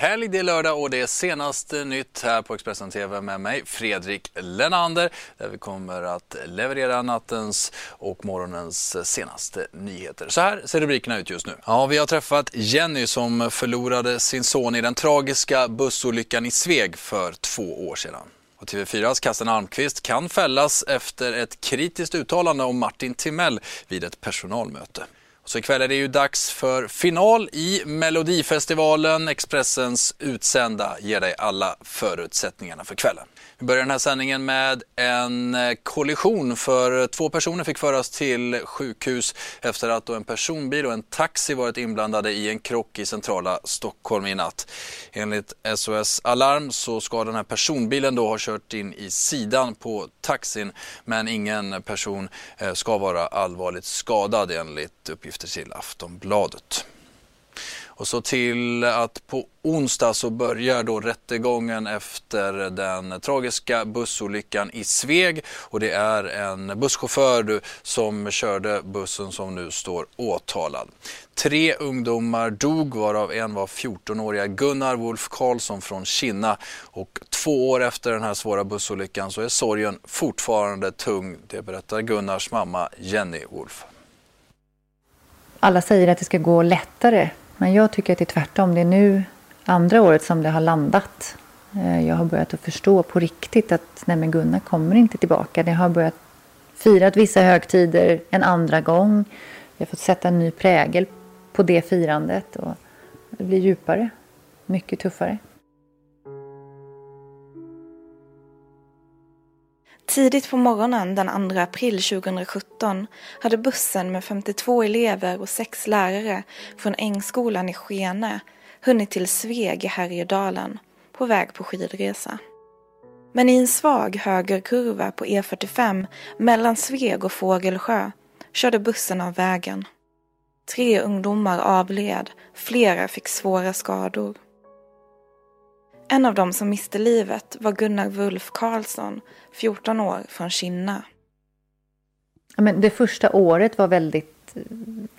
helg, det är lördag och det är senaste nytt här på Expressen TV med mig Fredrik Lenander där vi kommer att leverera nattens och morgonens senaste nyheter. Så här ser rubrikerna ut just nu. Ja, vi har träffat Jenny som förlorade sin son i den tragiska bussolyckan i Sveg för två år sedan. Och TV4s Kasten Almqvist kan fällas efter ett kritiskt uttalande om Martin Timell vid ett personalmöte. Så ikväll är det ju dags för final i Melodifestivalen. Expressens utsända ger dig alla förutsättningarna för kvällen. Vi börjar den här sändningen med en eh, kollision för två personer fick föras till sjukhus efter att en personbil och en taxi varit inblandade i en krock i centrala Stockholm i natt. Enligt SOS Alarm så ska den här personbilen då ha kört in i sidan på taxin men ingen person eh, ska vara allvarligt skadad enligt uppgifter till Aftonbladet. Och så till att på onsdag så börjar då rättegången efter den tragiska bussolyckan i Sveg och det är en busschaufför som körde bussen som nu står åtalad. Tre ungdomar dog varav en var 14-åriga Gunnar Wolf Karlsson från Kinna och två år efter den här svåra bussolyckan så är sorgen fortfarande tung. Det berättar Gunnars mamma Jenny Wolf. Alla säger att det ska gå lättare men jag tycker att det är tvärtom. Det är nu andra året som det har landat. Eh, jag har börjat att förstå på riktigt att nej men Gunnar kommer inte tillbaka. Det har börjat firat vissa högtider en andra gång. Jag har fått sätta en ny prägel på det firandet. Och det blir djupare. Mycket tuffare. Tidigt på morgonen den 2 april 2017 hade bussen med 52 elever och sex lärare från Ängskolan i Skene hunnit till Sveg i Härjedalen på väg på skidresa. Men i en svag högerkurva på E45 mellan Sveg och Fågelsjö körde bussen av vägen. Tre ungdomar avled, flera fick svåra skador. En av dem som miste livet var Gunnar Wulf Karlsson, 14 år, från Kinna. Men det första året var väldigt, eh,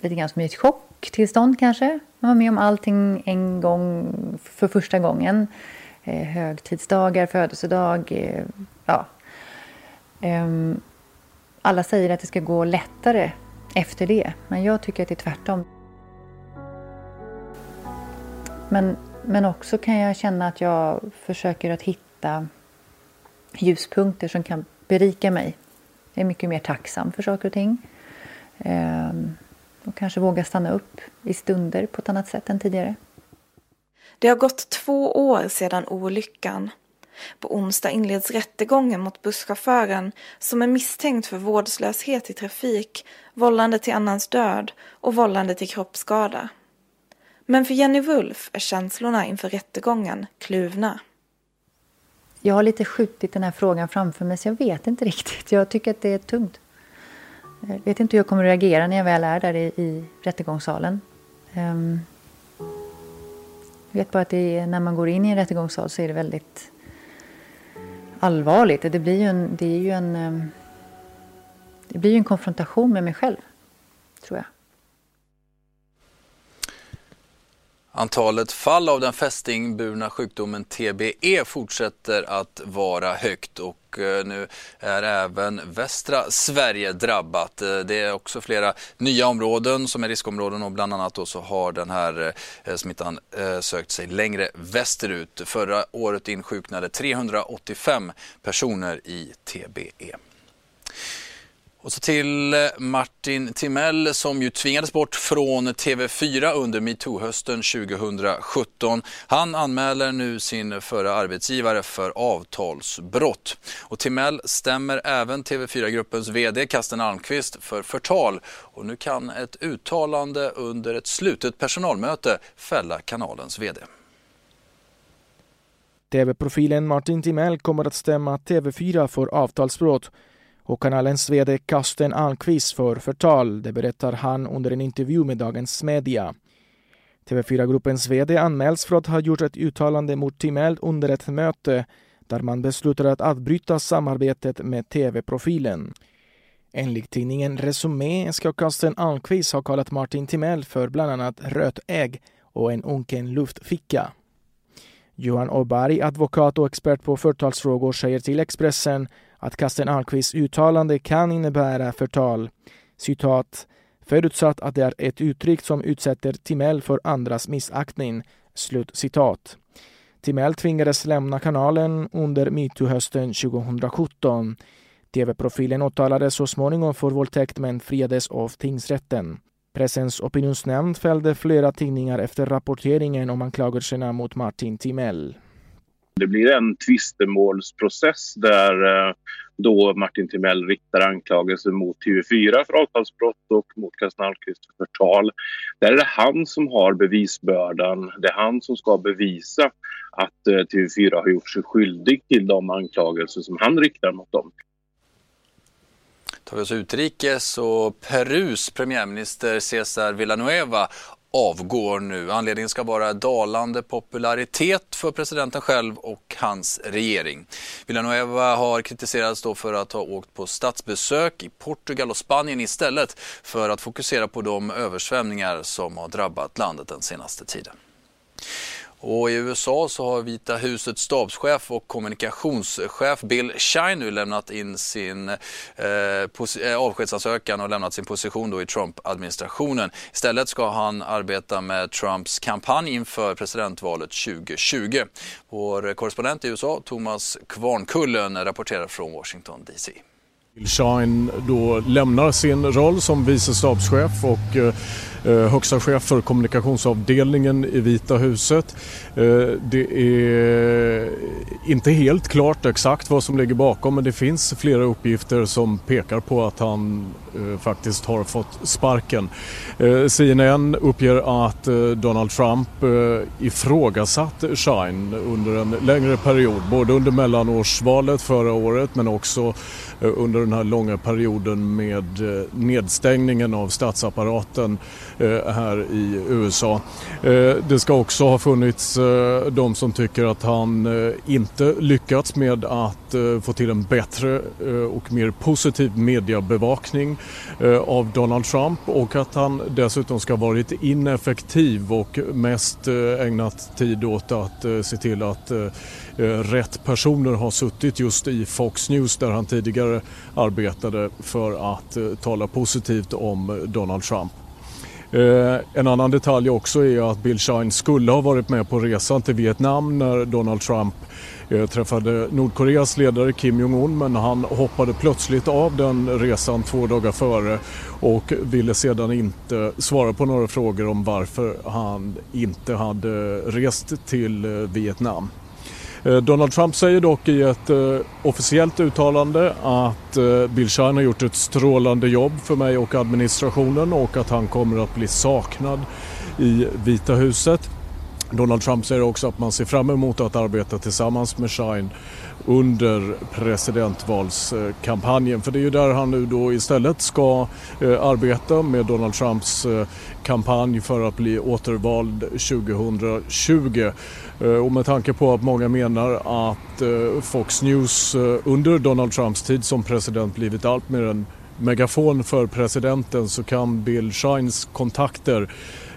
lite grann som i ett chocktillstånd kanske. Man var med om allting en gång för första gången. Eh, högtidsdagar, födelsedag, eh, ja. Eh, alla säger att det ska gå lättare efter det, men jag tycker att det är tvärtom. Men men också kan jag känna att jag försöker att hitta ljuspunkter som kan berika mig. Jag är mycket mer tacksam för saker och ting. Ehm, och kanske våga stanna upp i stunder på ett annat sätt än tidigare. Det har gått två år sedan olyckan. På onsdag inleds rättegången mot busschauffören som är misstänkt för vårdslöshet i trafik, vållande till annans död och vållande till kroppsskada. Men för Jenny Wulf är känslorna inför rättegången kluvna. Jag har lite skjutit den här frågan framför mig så jag vet inte riktigt. Jag tycker att det är tungt. Jag vet inte hur jag kommer att reagera när jag väl är där i, i rättegångssalen. Um, jag vet bara att är, när man går in i en rättegångssal så är det väldigt allvarligt. Det blir ju en, det är ju en, ehm, det blir en konfrontation med mig själv, tror jag. Antalet fall av den fästingburna sjukdomen TBE fortsätter att vara högt och eh, nu är även västra Sverige drabbat. Eh, det är också flera nya områden som är riskområden och bland annat då så har den här eh, smittan sökt sig längre västerut. Förra året insjuknade 385 personer i TBE. Och så till eh, Martin Timell som ju tvingades bort från TV4 under metoo-hösten 2017. Han anmäler nu sin förra arbetsgivare för avtalsbrott. Och Timell stämmer även TV4-gruppens VD Kasten Almqvist för förtal. Och nu kan ett uttalande under ett slutet personalmöte fälla kanalens VD. TV-profilen Martin Timell kommer att stämma TV4 för avtalsbrott och kanalens VD Karsten Almqvist för förtal. Det berättar han under en intervju med Dagens Media. TV4-gruppens VD anmäls för att ha gjort ett uttalande mot Timell under ett möte där man beslutade att avbryta samarbetet med TV-profilen. Enligt tidningen Resumé ska Karsten Almqvist ha kallat Martin Timell för bland annat rött ägg och en unken luftficka. Johan Åberg, advokat och expert på förtalsfrågor, säger till Expressen att Kasten Almqvists uttalande kan innebära förtal. Citat. Förutsatt att det är ett uttryck som utsätter Timell för andras missaktning. Slut citat. Timell tvingades lämna kanalen under metoo-hösten 2017. TV-profilen åtalades så småningom för våldtäkt men friades av tingsrätten. Pressens opinionsnämnd fällde flera tidningar efter rapporteringen om anklagelserna mot Martin Timell. Det blir en tvistemålsprocess där eh, då Martin Timell riktar anklagelser mot TV4 för avtalsbrott och mot Karsten Almqvist för förtal. Där är det han som har bevisbördan. Det är han som ska bevisa att eh, TV4 har gjort sig skyldig till de anklagelser som han riktar mot dem. Tar vi oss utrikes och Perus premiärminister Cesar Villanueva avgår nu. Anledningen ska vara dalande popularitet för presidenten själv och hans regering. Villanueva har kritiserats då för att ha åkt på statsbesök i Portugal och Spanien istället för att fokusera på de översvämningar som har drabbat landet den senaste tiden. Och I USA så har Vita husets stabschef och kommunikationschef Bill Shine nu lämnat in sin eh, eh, avskedsansökan och lämnat sin position då i Trump-administrationen. Istället ska han arbeta med Trumps kampanj inför presidentvalet 2020. Vår korrespondent i USA, Thomas Kvarnkullen, rapporterar från Washington DC. Schein Shine då lämnar sin roll som vice stabschef och eh, eh, högsta chef för kommunikationsavdelningen i Vita huset. Eh, det är inte helt klart exakt vad som ligger bakom men det finns flera uppgifter som pekar på att han eh, faktiskt har fått sparken. Eh, CNN uppger att eh, Donald Trump ifrågasatt Shine under en längre period, både under mellanårsvalet förra året men också under den här långa perioden med eh, nedstängningen av statsapparaten eh, här i USA. Eh, det ska också ha funnits de som tycker att han inte lyckats med att få till en bättre och mer positiv mediebevakning av Donald Trump och att han dessutom ska ha varit ineffektiv och mest ägnat tid åt att se till att Eh, rätt personer har suttit just i Fox News där han tidigare arbetade för att eh, tala positivt om eh, Donald Trump. En annan detalj också är att Bill Shine skulle ha varit med på resan till Vietnam när Donald Trump träffade Nordkoreas ledare Kim Jong-Un men han hoppade plötsligt av den resan två dagar före och ville sedan inte svara på några frågor om varför han inte hade rest till Vietnam. Eh, Donald Trump säger dock i ett eh, officiellt uttalande att eh, Bill Shine har gjort ett strålande jobb för mig och administrationen och att han kommer att bli saknad i Vita huset. Donald Trump säger också att man ser fram emot att arbeta tillsammans med Shine under presidentvalskampanjen. För det är ju där han nu då istället ska eh, arbeta med Donald Trumps eh, kampanj för att bli återvald 2020. Eh, och med tanke på att många menar att Fox News under Donald Trumps tid som president blivit allt mer en megafon för presidenten så kan Bill Shines kontakter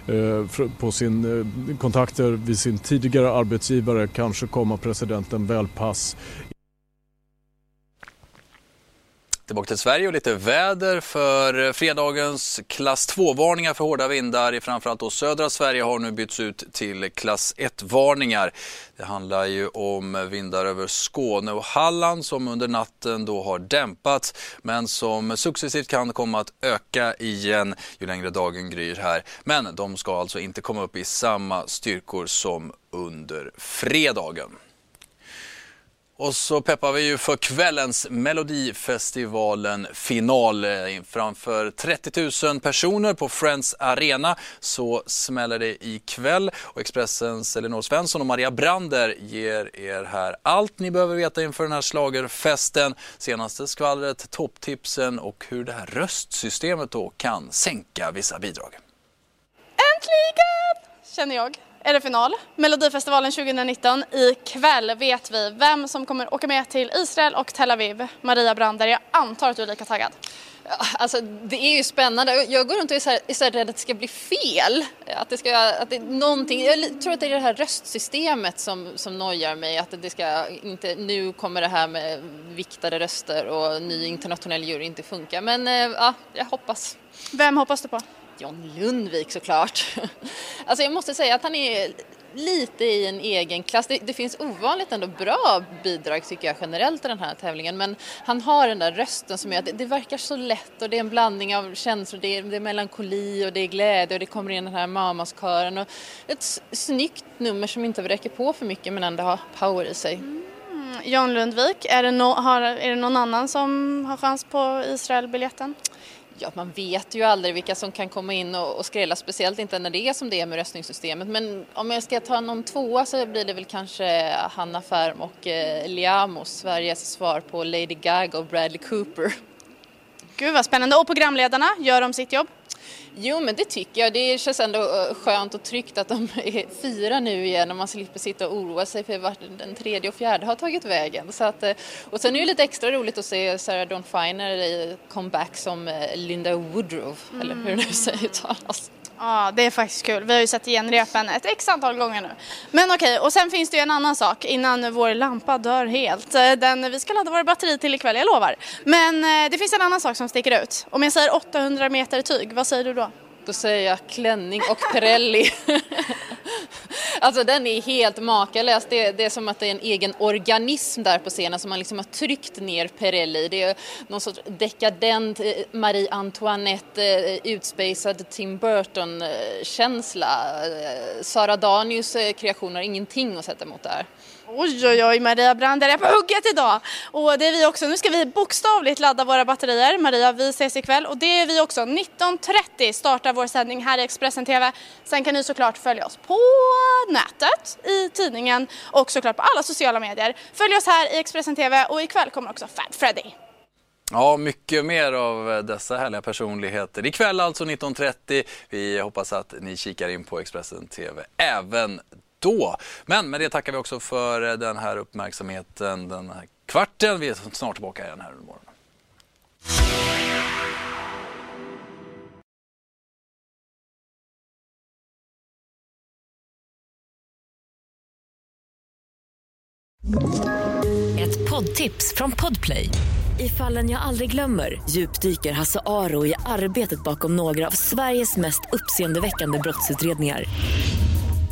Eh, på sin, eh, kontakter vid sin tidigare arbetsgivare kanske komma presidenten väl pass. Tillbaka till Sverige och lite väder för fredagens klass 2-varningar för hårda vindar i framförallt då södra Sverige har nu bytts ut till klass 1-varningar. Det handlar ju om vindar över Skåne och Halland som under natten då har dämpats men som successivt kan komma att öka igen ju längre dagen gryr här. Men de ska alltså inte komma upp i samma styrkor som under fredagen. Och så peppar vi ju för kvällens Melodifestivalen-final. Eh, framför 30 000 personer på Friends Arena så smäller det ikväll. Och Expressens Elinor Svensson och Maria Brander ger er här allt ni behöver veta inför den här slagerfesten. Senaste skvallret, topptipsen och hur det här röstsystemet då kan sänka vissa bidrag. Äntligen! Känner jag är det final. Melodifestivalen 2019. Ikväll vet vi vem som kommer åka med till Israel och Tel Aviv. Maria Brander, jag antar att du är lika taggad? Alltså, det är ju spännande. Jag går runt och är så, här, är så rädd att det ska bli fel. Att det ska, att det, någonting, jag tror att det är det här röstsystemet som, som nojar mig. Att det ska inte, nu kommer det här med viktade röster och ny internationell jury inte funka. Men ja, jag hoppas. Vem hoppas du på? John Lundvik såklart. Alltså jag måste säga att han är lite i en egen klass. Det, det, finns ovanligt ändå bra bidrag tycker jag generellt i den här tävlingen men han har den där rösten som gör att det, det verkar så lätt och det är en blandning av känslor. Det är, det är melankoli och det är glädje och det kommer in den här mamaskören och ett snyggt nummer som inte räcker på för mycket men ändå har power i sig. Mm. John Lundvik, är det, no, har, är det någon annan som har chans på Israelbiljetten? Ja, man vet ju aldrig vilka som kan komma in och, och skrälla, speciellt inte när det är som det är med röstningssystemet. Men om jag ska ta någon tvåa så blir det väl kanske Hanna Färm och eh, Liamos, Sveriges svar på Lady Gaga och Bradley Cooper. Gud vad spännande. Och programledarna, gör de sitt jobb? Jo men det tycker jag. Det känns ändå eh, skönt och tryggt att de är fyra nu igen och man slipper sitta och oroa sig för vart den tredje och fjärde har tagit vägen. Så att, eh, och sen är det lite extra roligt att se Sarah Dawn Finer i comeback som eh, Linda Woodrow, mm. eller hur det nu säger uttalas. Ja, det är faktiskt kul. Vi har ju sett igen repen ett x antal gånger nu. Men okej, och sen finns det ju en annan sak innan vår lampa dör helt. Den, vi ska ladda våra batterier till ikväll, jag lovar. Men eh, det finns en annan sak som sticker ut. Om jag säger 800 meter tyg, vad säger du då? Då säger jag klänning och Pirelli. alltså den är helt makalös. Det, det, är som att det är en egen organism där på scenen som man liksom har tryckt ner Perelli. Det är någon sorts dekadent eh, Marie Antoinette, eh, utspejsad Tim Burton-känsla. Eh, Sara Danius kreationer har ingenting att sätta emot där. Oj, oj, oj, Maria Brander är på hugget idag. Och det är vi också. Nu ska vi bokstavligt ladda våra batterier. Maria, vi ses ikväll och det är vi också. 19.30 startar vår sändning här i Expressen TV. Sen kan ni såklart följa oss på nätet, i tidningen och såklart på alla sociala medier. Följ oss här i Expressen TV och ikväll kommer också Fab Freddy. Ja, mycket mer av dessa härliga personligheter. Ikväll alltså 19.30. Vi hoppas att ni kikar in på Expressen TV även då. Men med det tackar vi också för eh, den här uppmärksamheten den här kvarten. Vi är snart tillbaka igen här under morgonen. Ett poddtips från Podplay. I fallen jag aldrig glömmer djupdyker Hasse Aro i arbetet bakom några av Sveriges mest uppseendeväckande brottsutredningar